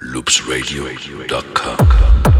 loopsradio.com.